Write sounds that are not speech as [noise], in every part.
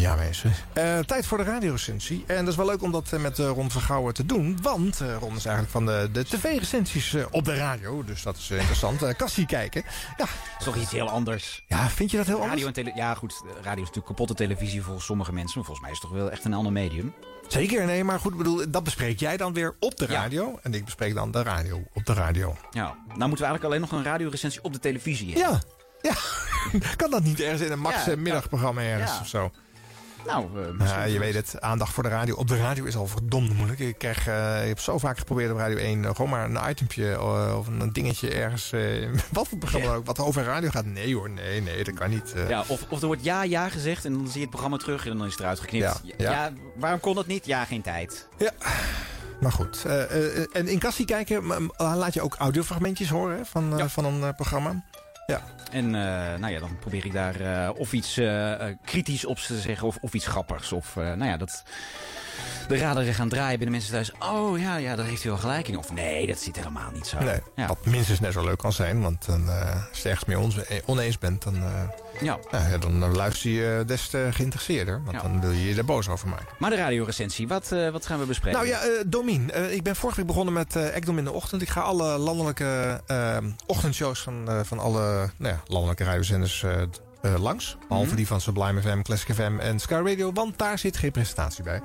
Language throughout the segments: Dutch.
Ja, mensen. Uh, tijd voor de radiorecensie. En dat is wel leuk om dat met uh, Ron Vergouwen te doen. Want uh, Ron is eigenlijk van de, de tv-recensies op de radio. Dus dat is interessant. Kassie kijken. Ja. Dat is toch iets heel anders. Ja, vind je dat heel radio anders? En ja, goed. Radio is natuurlijk kapotte televisie voor sommige mensen. Maar volgens mij is het toch wel echt een ander medium. Zeker, nee, maar goed, bedoel, dat bespreek jij dan weer op de radio. Ja. En ik bespreek dan de radio op de radio. Ja, nou moeten we eigenlijk alleen nog een radiorecensie op de televisie hebben. Ja, ja. [laughs] kan dat niet ergens in een Max ja, middagprogramma ergens ja. of zo? Nou, uh, ja, je weet het, aandacht voor de radio. Op de radio is al verdomd moeilijk. Ik, krijg, uh, ik heb zo vaak geprobeerd op Radio 1 uh, gewoon maar een itempje of een dingetje ergens. [laughs] wat voor programma yeah. ook, wat over radio gaat. Nee hoor, nee, nee, dat kan niet. Ja, of, of er wordt ja, ja gezegd en dan zie je het programma terug en dan is het eruit geknipt. Ja, ja. ja waarom kon dat niet? Ja, geen tijd. Ja. Maar goed. en in Cassie kijken laat je ook audiofragmentjes horen van, van een programma. Ja. En uh, nou ja, dan probeer ik daar uh, of iets uh, kritisch op te zeggen of, of iets grappigs. Of nou ja, dat de raderen gaan draaien binnen mensen thuis. Oh ja, ja, daar heeft u wel gelijk in. Of nee, dat ziet helemaal niet zo. Nee, ja. Wat minstens net zo leuk kan zijn. Want dan, als je ergens mee oneens bent, dan, ja. ja. dan luister je des te geïnteresseerder. Want ja. dan wil je je er boos over maken. Maar de radiorecensie, wat, wat gaan we bespreken? Nou ja, Domin. ik ben vorige week begonnen met Ekdom in de ochtend. Ik ga alle landelijke ochtendshows van, van alle nou ja, landelijke radiozenders uh, langs. Behalve mm -hmm. die van Sublime FM, Classic FM en Sky Radio. Want daar zit geen presentatie bij.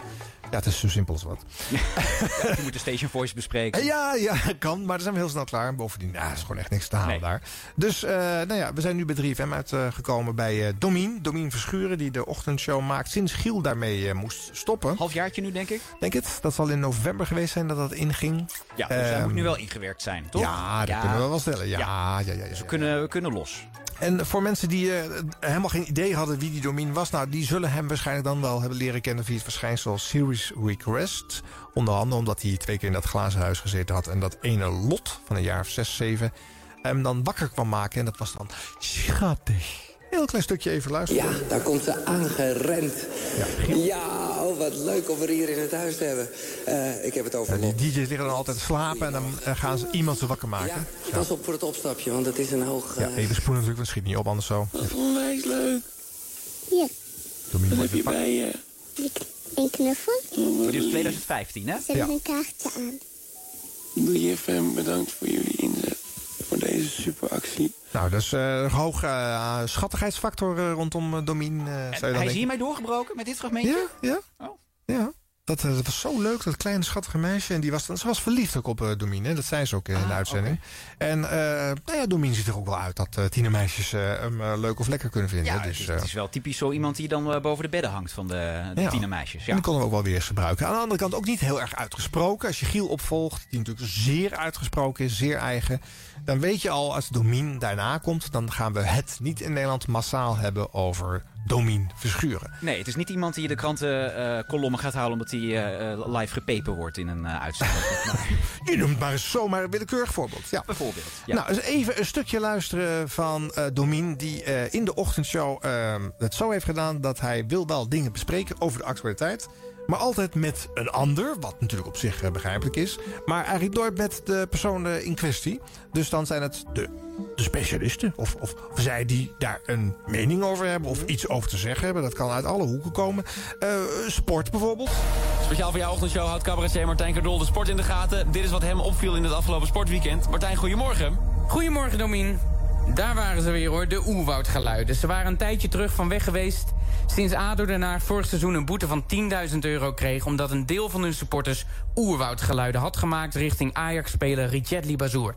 Ja, het is zo simpel als wat. Ja, [laughs] je moet de Station Voice bespreken. Ja, ja, kan. Maar dan zijn we heel snel klaar. Bovendien, nou, is gewoon echt niks te halen nee. daar. Dus, uh, nou ja, we zijn nu bij 3FM uitgekomen uh, bij uh, Domien. Domien Verschuren, die de ochtendshow maakt. Sinds Giel daarmee moest stoppen. Halfjaartje nu, denk ik? Denk het. Dat zal in november geweest zijn dat dat inging. Ja, dus hij moet nu wel ingewerkt zijn, toch? Ja, dat ja. kunnen we wel stellen. Ja, ja, ja. ja, ja dus we, kunnen, we kunnen los. En voor mensen die uh, helemaal geen idee hadden wie die Domien was... nou, die zullen hem waarschijnlijk dan wel hebben leren kennen... via het verschijnsel Series Request. Onder andere omdat hij twee keer in dat glazen huis gezeten had... en dat ene lot van een jaar of zes, zeven... hem dan wakker kwam maken. En dat was dan schattig. Heel klein stukje even luisteren. Ja, daar komt ze aangerend. Ja, ja wat leuk om er hier in het huis te hebben. Uh, ik heb het over ja, Die DJ's liggen dan altijd slapen en dan uh, gaan ze iemand ze wakker maken. Ja, pas op voor het opstapje, want het is een hoog... Uh... Ja, even spoelen natuurlijk, dat schiet niet op, anders zo. Dat vond mij leuk. Ja. Wat heb je bij je? Een knuffel. Oh, dit is 2015, hè? Ze hebben een kaartje aan. Doe je FM bedankt voor jullie inzet. Voor deze superactie. Nou, dat is uh, een hoge uh, schattigheidsfactor uh, rondom Domien. hij is hiermee doorgebroken met dit fragmentje? Ja, ja. Oh. ja. Dat, dat, was zo leuk, dat kleine schattige meisje. En die was, ze was verliefd ook op uh, Domien. Dat zei ze ook in ah, de uitzending. Okay. En uh, nou ja, Domien ziet er ook wel uit dat uh, tienermeisjes hem leuk of lekker kunnen vinden. Ja, dus, het, is, het is wel typisch zo iemand die dan boven de bedden hangt van de, de ja. tienermeisjes. Ja. En die konden we ook wel weer eens gebruiken. Aan de andere kant ook niet heel erg uitgesproken. Als je Giel opvolgt, die natuurlijk zeer uitgesproken is, zeer eigen. Dan weet je al, als Domien daarna komt, dan gaan we het niet in Nederland massaal hebben over Domien Verschuren. Nee, het is niet iemand die je de krantenkolommen gaat halen omdat hij uh, live gepepen wordt in een uh, uitzending. [laughs] je noemt maar eens zomaar een willekeurig voorbeeld. Ja. Bijvoorbeeld. Ja. Nou, eens even een stukje luisteren van uh, Domien die in de ochtendshow het zo heeft gedaan dat hij wil wel dingen bespreken over de actualiteit. Maar altijd met een ander, wat natuurlijk op zich begrijpelijk is. Maar eigenlijk nooit met de persoon in kwestie. Dus dan zijn het de, de specialisten. Of, of, of zij die daar een mening over hebben. Of iets over te zeggen hebben. Dat kan uit alle hoeken komen. Uh, sport bijvoorbeeld. Speciaal voor jouw ochtendshow houdt cabaretier Martijn Kardol de sport in de gaten. Dit is wat hem opviel in het afgelopen sportweekend. Martijn, goedemorgen. Goedemorgen, Domien. Daar waren ze weer hoor, de oerwoudgeluiden. Ze waren een tijdje terug van weg geweest... sinds ADO daarna vorig seizoen een boete van 10.000 euro kreeg... omdat een deel van hun supporters oerwoudgeluiden had gemaakt... richting Ajax-speler Richet Libazour.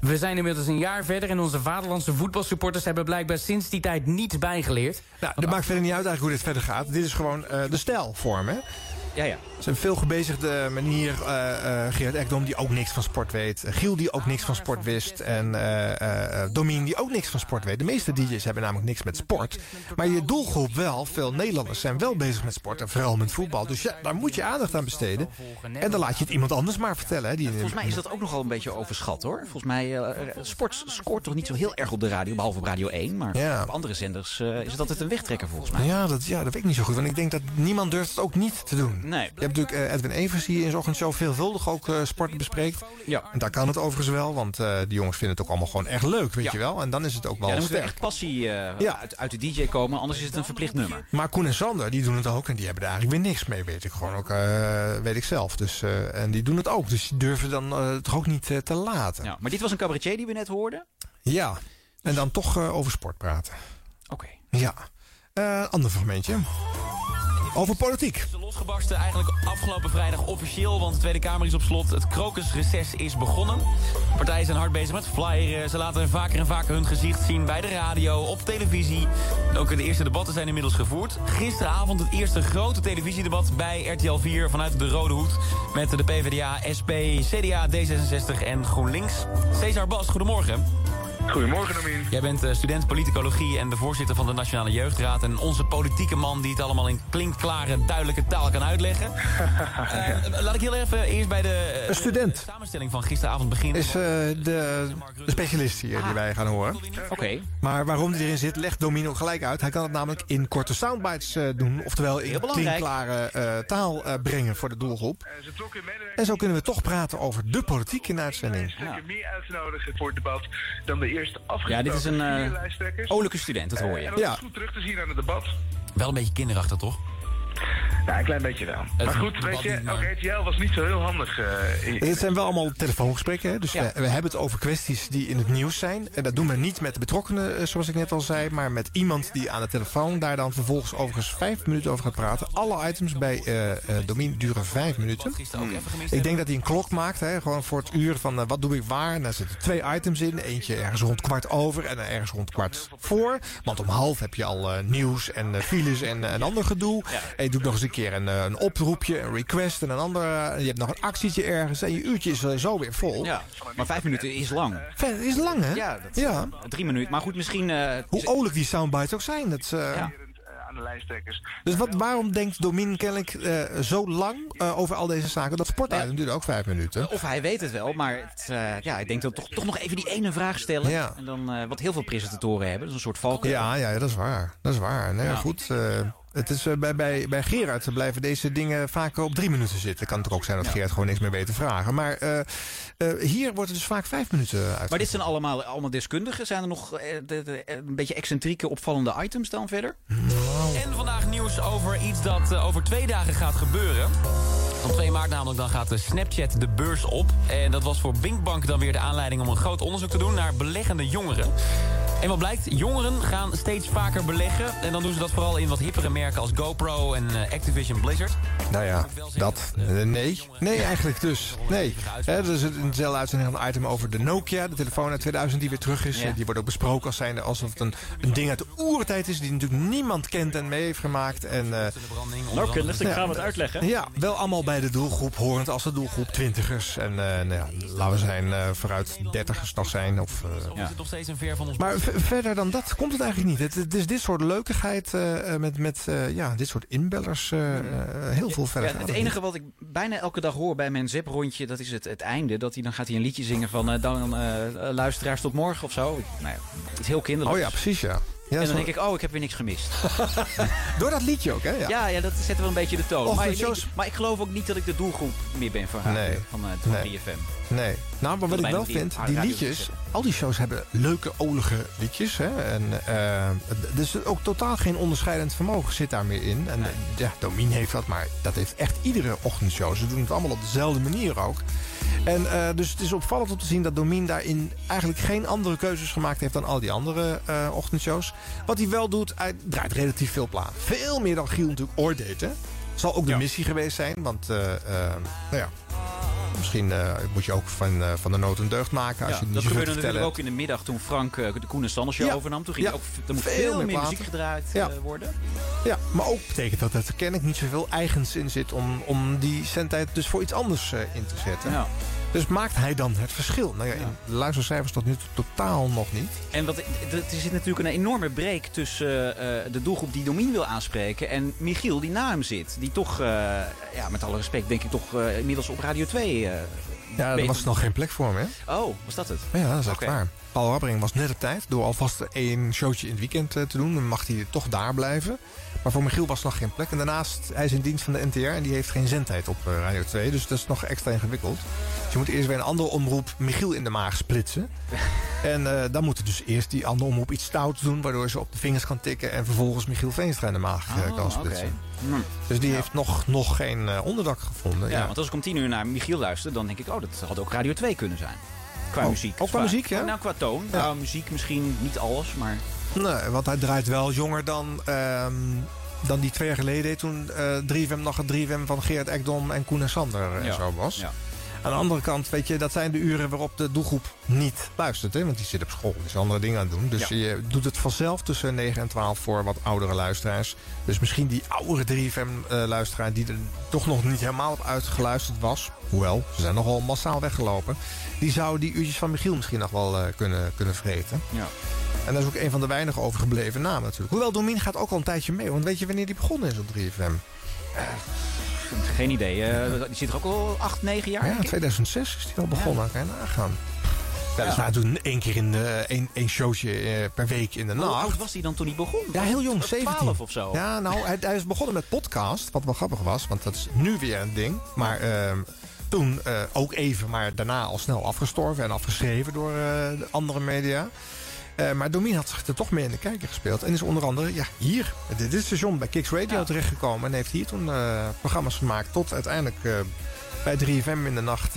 We zijn inmiddels een jaar verder en onze vaderlandse voetbalsupporters... hebben blijkbaar sinds die tijd niets bijgeleerd. Nou, dat maakt verder niet uit eigenlijk hoe dit verder gaat. Dit is gewoon uh, de stijlvorm, hè? Ja, ja. Het is een veelgebezigde manier. Uh, uh, Gerard Ekdom, die ook niks van sport weet. Giel, die ook niks van sport wist. En uh, Domien, die ook niks van sport weet. De meeste DJ's hebben namelijk niks met sport. Maar je doelgroep wel, veel Nederlanders zijn wel bezig met sport. En vooral met voetbal. Dus ja, daar moet je aandacht aan besteden. En dan laat je het iemand anders maar vertellen. Hè, die Volgens mij is dat ook nogal een beetje overschat hoor. Volgens mij, sport scoort toch niet zo heel erg op de radio. Behalve op Radio 1. Maar ja. op andere zenders is het altijd een wegtrekker volgens mij. Ja dat, ja, dat weet ik niet zo goed. Want ik denk dat niemand durft het ook niet te doen. Nee. Je hebt natuurlijk eh, Edwin Evers die in zijn ochtendshow veelvuldig ook eh, sport bespreekt. Ja. En daar kan het overigens wel, want eh die jongens vinden het ook allemaal gewoon echt leuk, weet Ja. je wel. En dan is het ook wel Ja, dan moet er sterk. echt passie Ja. uit, uit de DJ komen, anders is het een verplicht nummer. Maar Koen en Sander, die doen het ook. En die hebben er eigenlijk weer niks mee, weet ik gewoon ook, weet ik zelf. Dus, en die doen het ook. Dus die durven dan toch ook niet te laten. Ja. Ja. Maar dit was een cabaretier die we net hoorden? En dan toch over sport praten. Oké. Ja. Eh ander fragmentje. Over politiek. is losgebarsten eigenlijk afgelopen vrijdag officieel, want de Tweede Kamer is op slot. Het krokusreces is begonnen. Partijen zijn hard bezig met flyeren. Ze laten vaker en vaker hun gezicht zien bij de radio, op televisie. Ook de eerste debatten zijn inmiddels gevoerd. Gisteravond het eerste grote televisiedebat bij RTL 4 vanuit de Rode Hoed. Met de PvdA, SP, CDA, D66 en GroenLinks. Cesar Bas, goedemorgen. Goedemorgen, Domien. Jij bent eh, student politicologie en de voorzitter van de Nationale Jeugdraad. En onze politieke man die het allemaal in klinkklare, duidelijke taal kan uitleggen. [laughs] Eh, laat ik heel even eerst bij de, eh, Een student. de samenstelling van gisteravond beginnen. Is eh, de, de specialist hier die wij gaan horen. Oké. Maar waarom hij erin zit, legt Domino gelijk uit. Hij kan het namelijk in korte soundbites eh, doen. Oftewel in klinkklare eh, taal eh, brengen voor de doelgroep. En zo kunnen we toch praten over de politiek in de uitzending. stukken meer uit te nodigen voor het debat dan de afgesproken Ja, dit is een eh lijsttrekkers. olijke student, dat hoor En je. dat Ja. is goed terug te zien aan het debat. Wel een beetje kinderachtig, toch? Ja, een klein beetje wel. Maar goed, weet je, ook RTL was niet zo heel handig. eh, in- Het zijn wel allemaal telefoongesprekken. Hè? Dus Ja. we, we hebben het over kwesties die in het nieuws zijn. En dat doen we niet met de betrokkenen, eh, zoals ik net al zei. Maar met iemand die aan de telefoon daar dan vervolgens overigens vijf minuten over gaat praten. Alle items bij eh eh Domien duren vijf minuten. Ik denk dat hij een klok maakt, hè, gewoon voor het uur van eh, wat doe ik waar. En daar zitten twee items in. Eentje ergens rond kwart over en ergens rond kwart voor. Want om half heb je al eh, nieuws en eh, files en eh, een ander gedoe. En je doet nog eens een keer een, eh, een oproepje, een request en een ander. eh, je hebt nog een actietje ergens en je uurtje is zo weer vol. Ja, maar vijf minuten is lang. Verder is lang, hè? Ja, dat, Ja. drie minuten. Maar goed, misschien... eh, Hoe olijk die soundbites ook zijn. Dat, eh, Ja. aan de. Dus wat, waarom denkt Domin kennelijk eh, zo lang over al deze zaken? Dat sportitem duurt ook vijf minuten. Of hij weet het wel, maar het, ja, ik denk dat toch, toch nog even die ene vraag stellen. Ja. En dan, wat heel veel presentatoren hebben, dat is een soort valkuil. Ja, ja, ja, dat is waar. Dat is waar. Nee, Ja. goed. Het is, eh, bij, bij, bij Gerard blijven deze dingen vaker op drie minuten zitten. Kan het ook zijn dat Gerard gewoon niks meer weet te vragen. Maar eh, eh, hier wordt het dus vaak vijf minuten uit. Maar dit zijn allemaal, allemaal deskundigen. Zijn er nog de, de- een beetje excentrieke, opvallende items dan verder? En vandaag nieuws over iets dat over twee dagen gaat gebeuren. Op 2 maart namelijk dan gaat de Snapchat de beurs op. En dat was voor Binkbank dan weer de aanleiding om een groot onderzoek te doen naar beleggende jongeren. En wat blijkt, jongeren gaan steeds vaker beleggen. En dan doen ze dat vooral in wat hippere merken als GoPro en eh, Activision Blizzard. Nou ja, dat. eh, nee. Nee, eigenlijk dus. Nee. Hè, er is een dezelfde uitzending een item over de Nokia, de telefoon uit 2000 die weer terug is. Ja. Die wordt ook besproken als zijnde alsof het een, een ding uit de oertijd is die natuurlijk niemand kent en mee heeft gemaakt. En eh, De branding, onder andere- ik ga het uitleggen. ja, wel allemaal bij de doelgroep, horend als de doelgroep twintigers. En eh, nou ja, laten we zijn eh, vooruit dertigers nog zijn. Of, eh, Of is het nog steeds een ver van ons maar verder dan dat komt het eigenlijk niet. Het, het is dit soort leukigheid eh, eh, met, met eh, ja, dit soort inbellers. heel veel verder. Ja, het enige wat ik bijna elke dag hoor bij mijn zeprondje, dat is het, het einde. Dat hij, dan gaat hij een liedje zingen van dan luisteraars tot morgen of zo. Nou iets heel kinderlijks. Oh ja, precies ja. Ja en dan denk ik, oh, ik heb weer niks gemist. [laughs] Door dat liedje ook, hè? Ja. Ja, ja dat zet wel een beetje de toon. Maar, ik, maar ik geloof ook niet dat ik de doelgroep meer ben van, Nee. van, eh, van Nee. 3FM. Nee. Nou, maar wat ik wel vind, die liedjes, al die shows hebben leuke, olige liedjes. Hè? En, eh, dus ook totaal geen onderscheidend vermogen zit daar meer in. En ja, Domien heeft dat, maar dat heeft echt iedere ochtendshow. Ze doen het allemaal op dezelfde manier ook. En eh, dus het is opvallend om te zien dat Domien daarin eigenlijk geen andere keuzes gemaakt heeft dan al die andere eh, ochtendshows. Wat hij wel doet, hij draait relatief veel plaat. Veel meer dan Giel natuurlijk ooit deed, hè? Zal ook de Ja. missie geweest zijn, want eh, eh, nou ja, Misschien eh, moet je ook van, eh, van de nood een deugd maken als Ja, je niet dat gebeurde natuurlijk ook in de middag toen Frank eh, de Koen en Sander show Ja. overnam. Toen ging Ja. ook, er moest Veel veel, meer platen. muziek gedraaid worden. Ja, maar ook betekent dat dat er kennelijk niet zoveel eigens in zit om, om die zendtijd dus voor iets anders in te zetten. Ja. Dus maakt hij dan het verschil? Nou ja, in de luistercijfers tot nu toe totaal nog niet. En wat, er zit natuurlijk een enorme break tussen eh, de doelgroep die Domien wil aanspreken en Michiel die na hem zit. Die toch, eh, ja, met alle respect, denk ik toch eh, inmiddels op Radio 2 eh, Ja, er was nog geen plek voor hem, hè? Oh, was dat het? Ja, dat is echt waar. Paul Rabbering was net op tijd door alvast één showtje in het weekend eh, te doen. Dan mag hij toch daar blijven. Maar voor Michiel was nog geen plek. En daarnaast, hij is in dienst van de NTR en die heeft geen zendtijd op eh, Radio 2. Dus dat is nog extra ingewikkeld. Dus je moet eerst weer een andere omroep Michiel in de maag splitsen. En eh, dan moet dus eerst die andere omroep iets stouts doen... waardoor ze op de vingers kan tikken... en vervolgens Michiel Veenstra in de maag eh, Oh, kan splitsen. Hm. Dus die heeft nog, nog geen eh, onderdak gevonden. Ja, Ja, want als ik om tien uur naar Michiel luister, dan denk ik, oh, dat had ook Radio 2 kunnen zijn. Qua Oh, muziek. ook qua muziek, ja? Nou, qua toon. Ja. Nou, muziek misschien niet alles, maar... Nee, want hij draait wel jonger dan, ehm, dan die twee jaar geleden deed... toen eh 3FM nog het 3FM van Gerard Ekdom en Koen en Sander en zo was. Ja. Aan de andere kant, weet je, dat zijn de uren waarop de doelgroep niet luistert. Hè? Want die zit op school, die is andere dingen aan het doen. Dus Ja. je doet het vanzelf tussen 9 en 12 voor wat oudere luisteraars. Dus misschien die oudere 3FM-luisteraar die er toch nog niet helemaal op uitgeluisterd was. Hoewel, ze zijn nogal massaal weggelopen. Die zou die uurtjes van Michiel misschien nog wel eh, kunnen, kunnen vreten. Ja. En dat is ook een van de weinig overgebleven namen natuurlijk. Hoewel Domin gaat ook al een tijdje mee. Want weet je wanneer die begonnen is op 3FM? Geen idee. eh, die zit er ook al acht, negen jaar? Ja, ik? 2006 is die al begonnen. Kan je nagaan. Ja, dus wij doen één keer in de, één, één showtje eh, per week in de Hoe nacht. oud was hij dan toen hij begon? Ja, heel jong, Was 17. 12 of zo? Ja, nou, hij, hij is begonnen met podcast, wat wel grappig was, want dat is nu weer een ding. Maar ehm, toen eh, ook even, maar daarna al snel afgestorven en afgeschreven door eh, de andere media. Eh, maar Domin had zich er toch mee in de kijker gespeeld. En is onder andere ja, hier, dit dit station, bij Kicks Radio Ja. terechtgekomen. En heeft hier toen eh, programma's gemaakt tot uiteindelijk eh, bij 3FM in de nacht...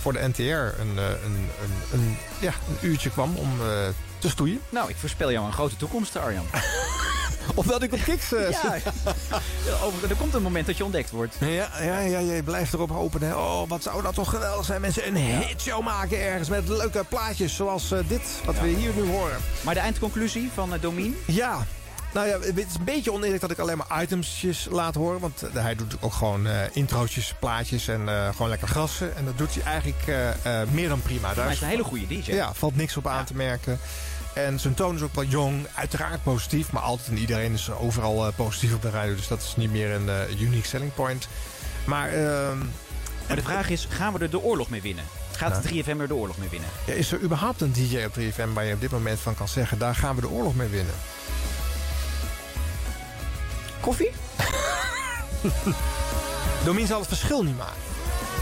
voor de NTR een, een, een, een, ja, een uurtje kwam om te stoeien. Nou, ik voorspel jou een grote toekomst, Arjan. [laughs] Omdat ik op Kicks eh, [laughs] ja. Over, er komt een moment dat je ontdekt wordt. Ja, ja, ja, je blijft erop hopen. Hè. Oh, wat zou dat toch geweldig zijn. Mensen een hitshow maken ergens met leuke plaatjes zoals eh, dit, wat we hier nu horen. Maar de eindconclusie van uh, Domien? Ja, nou ja, het is een beetje oneerlijk dat ik alleen maar itemsjes laat horen. Want eh, hij doet ook gewoon eh introotjes, plaatjes en eh, gewoon lekker grassen. En dat doet hij eigenlijk eh, eh, meer dan prima. Daar Hij is- is een hele goede DJ. ja, valt niks op aan te merken. En zijn toon is ook wel jong, uiteraard positief. Maar altijd en iedereen is overal eh, positief op de radio. Dus dat is niet meer een eh, unique selling point. Maar ehm, Maar de vraag is, gaan we er de oorlog mee winnen? Gaat de 3FM er de oorlog mee winnen? ja, is er überhaupt een DJ op 3FM waar je op dit moment van kan zeggen... daar gaan we de oorlog mee winnen? Koffie? [laughs] Domien zal het verschil niet maken.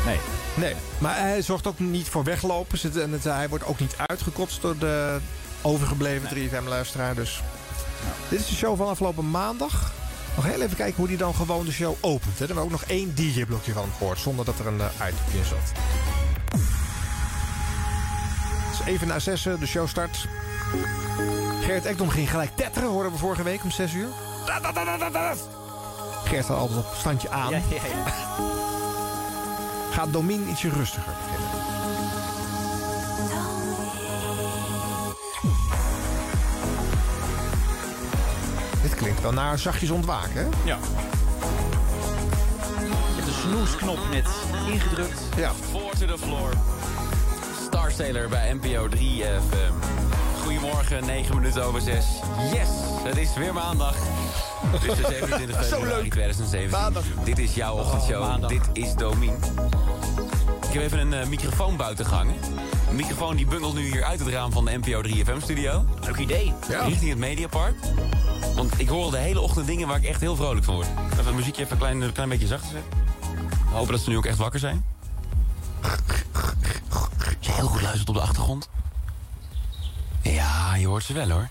Nee. Nee, maar hij zorgt ook niet voor weglopers. Het- En het, hij wordt ook niet uitgekotst door de overgebleven 3FM-luisteraar. Dus dit is de show van afgelopen maandag. Nog heel even kijken hoe die dan gewoon de show opent. Hè. Er hebben we ook nog één DJ-blokje van gehoord, zonder dat er een uh, item in zat. Dus even na zessen, de show start. Gert Ekdom ging gelijk tetteren, hoorden we vorige week om 6 uur. Gert had altijd op standje aan. Ja, ja, ja. Gaat Domin ietsje rustiger beginnen. Klinkt wel naar zachtjes ontwaken, hè? ja. Je hebt een snoesknop net ingedrukt. Ja. Four to the floor. Star Sailor bij NPO 3 FM. Goedemorgen, 9 minuten over 6. Yes, het is weer maandag. Het is de [laughs] 27 februari leuk. 2017. Maandag. Dit is jouw ochtendshow. maandag. Dit is Domien. Ik heb even een eh, microfoon buiten gehangen. Een microfoon die bungelt nu hier uit het raam van de NPO 3FM studio. Leuk idee. Ja. Richting het Mediapark. Want ik hoor al de hele ochtend dingen waar ik echt heel vrolijk van word. Even het muziekje even een klein, een klein beetje zachter zetten. We hopen dat ze nu ook echt wakker zijn. Als je heel goed luistert op de achtergrond. Ja, je hoort ze wel hoor.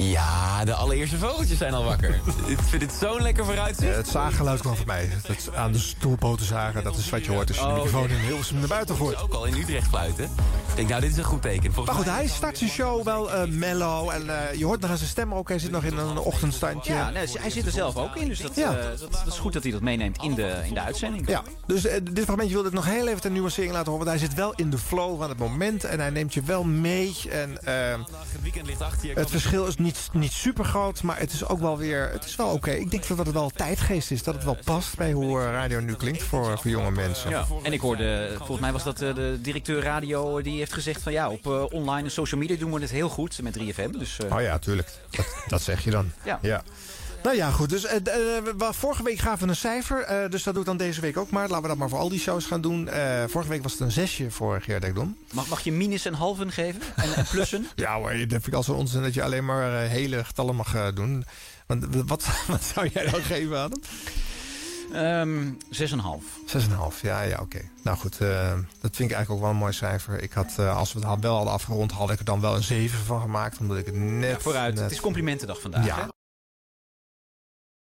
Ja, de allereerste vogeltjes zijn al wakker. ik vind dit zo'n lekker vooruitzicht. Ja, het zaaggeluid kwam voorbij. Dat aan de stoelpoten zagen, dat is wat je hoort als je de Oh, microfoon oké. in Hilversum naar buiten gooit. ook al in Utrecht fluiten. Ik denk, nou, dit is een goed teken. Volgens Maar goed, mij- hij start zijn show wel eh, mellow. En eh, je hoort nog aan zijn stem ook. Hij zit nog in een ochtendstandje. Ja, nee, hij zit er zelf ook in. Dus dat, Ja. eh, dat, dat is goed dat hij dat meeneemt in de, in de uitzending. Ja, dus dit fragmentje wilde ik nog heel even ten nuancering laten horen. Want hij zit wel in de flow van het moment. En hij neemt je wel mee. En Het verschil is niet, niet super groot. Maar het is ook wel weer... Het is wel oké. Ik denk dat het wel tijdgeest is. Dat het wel past bij hoe radio nu klinkt voor, voor jonge mensen. Ja. En ik hoorde, volgens mij was dat de directeur radio, die heeft gezegd van ja, op eh, online en social media doen we het heel goed met 3FM. Dus eh, Oh ja, tuurlijk. Dat, dat zeg je dan. [laughs] Ja. ja. Nou ja, goed. Dus, we- vorige week gaven we een cijfer. dus dat doe ik dan deze week ook maar. Laten we dat maar voor al die shows gaan doen. Vorige week was het een zesje voor Gerard Ekdom. Mag, mag je minus en halven geven? En, en plussen? [laughs] Ja hoor, dat vind ik al zo onzin dat je alleen maar hele getallen mag doen. Want wat, [laughs] wat zou jij dan geven, Adam? Ehm 6,5. 6,5, ja, ja, oké. Nou goed, eh, dat vind ik eigenlijk ook wel een mooi cijfer. Ik had, eh, als we het had- wel hadden afgerond, had ik er dan wel een 7 van gemaakt. Omdat ik het net... Ja, vooruit. net- Het is complimentendag vandaag. Ja. hè?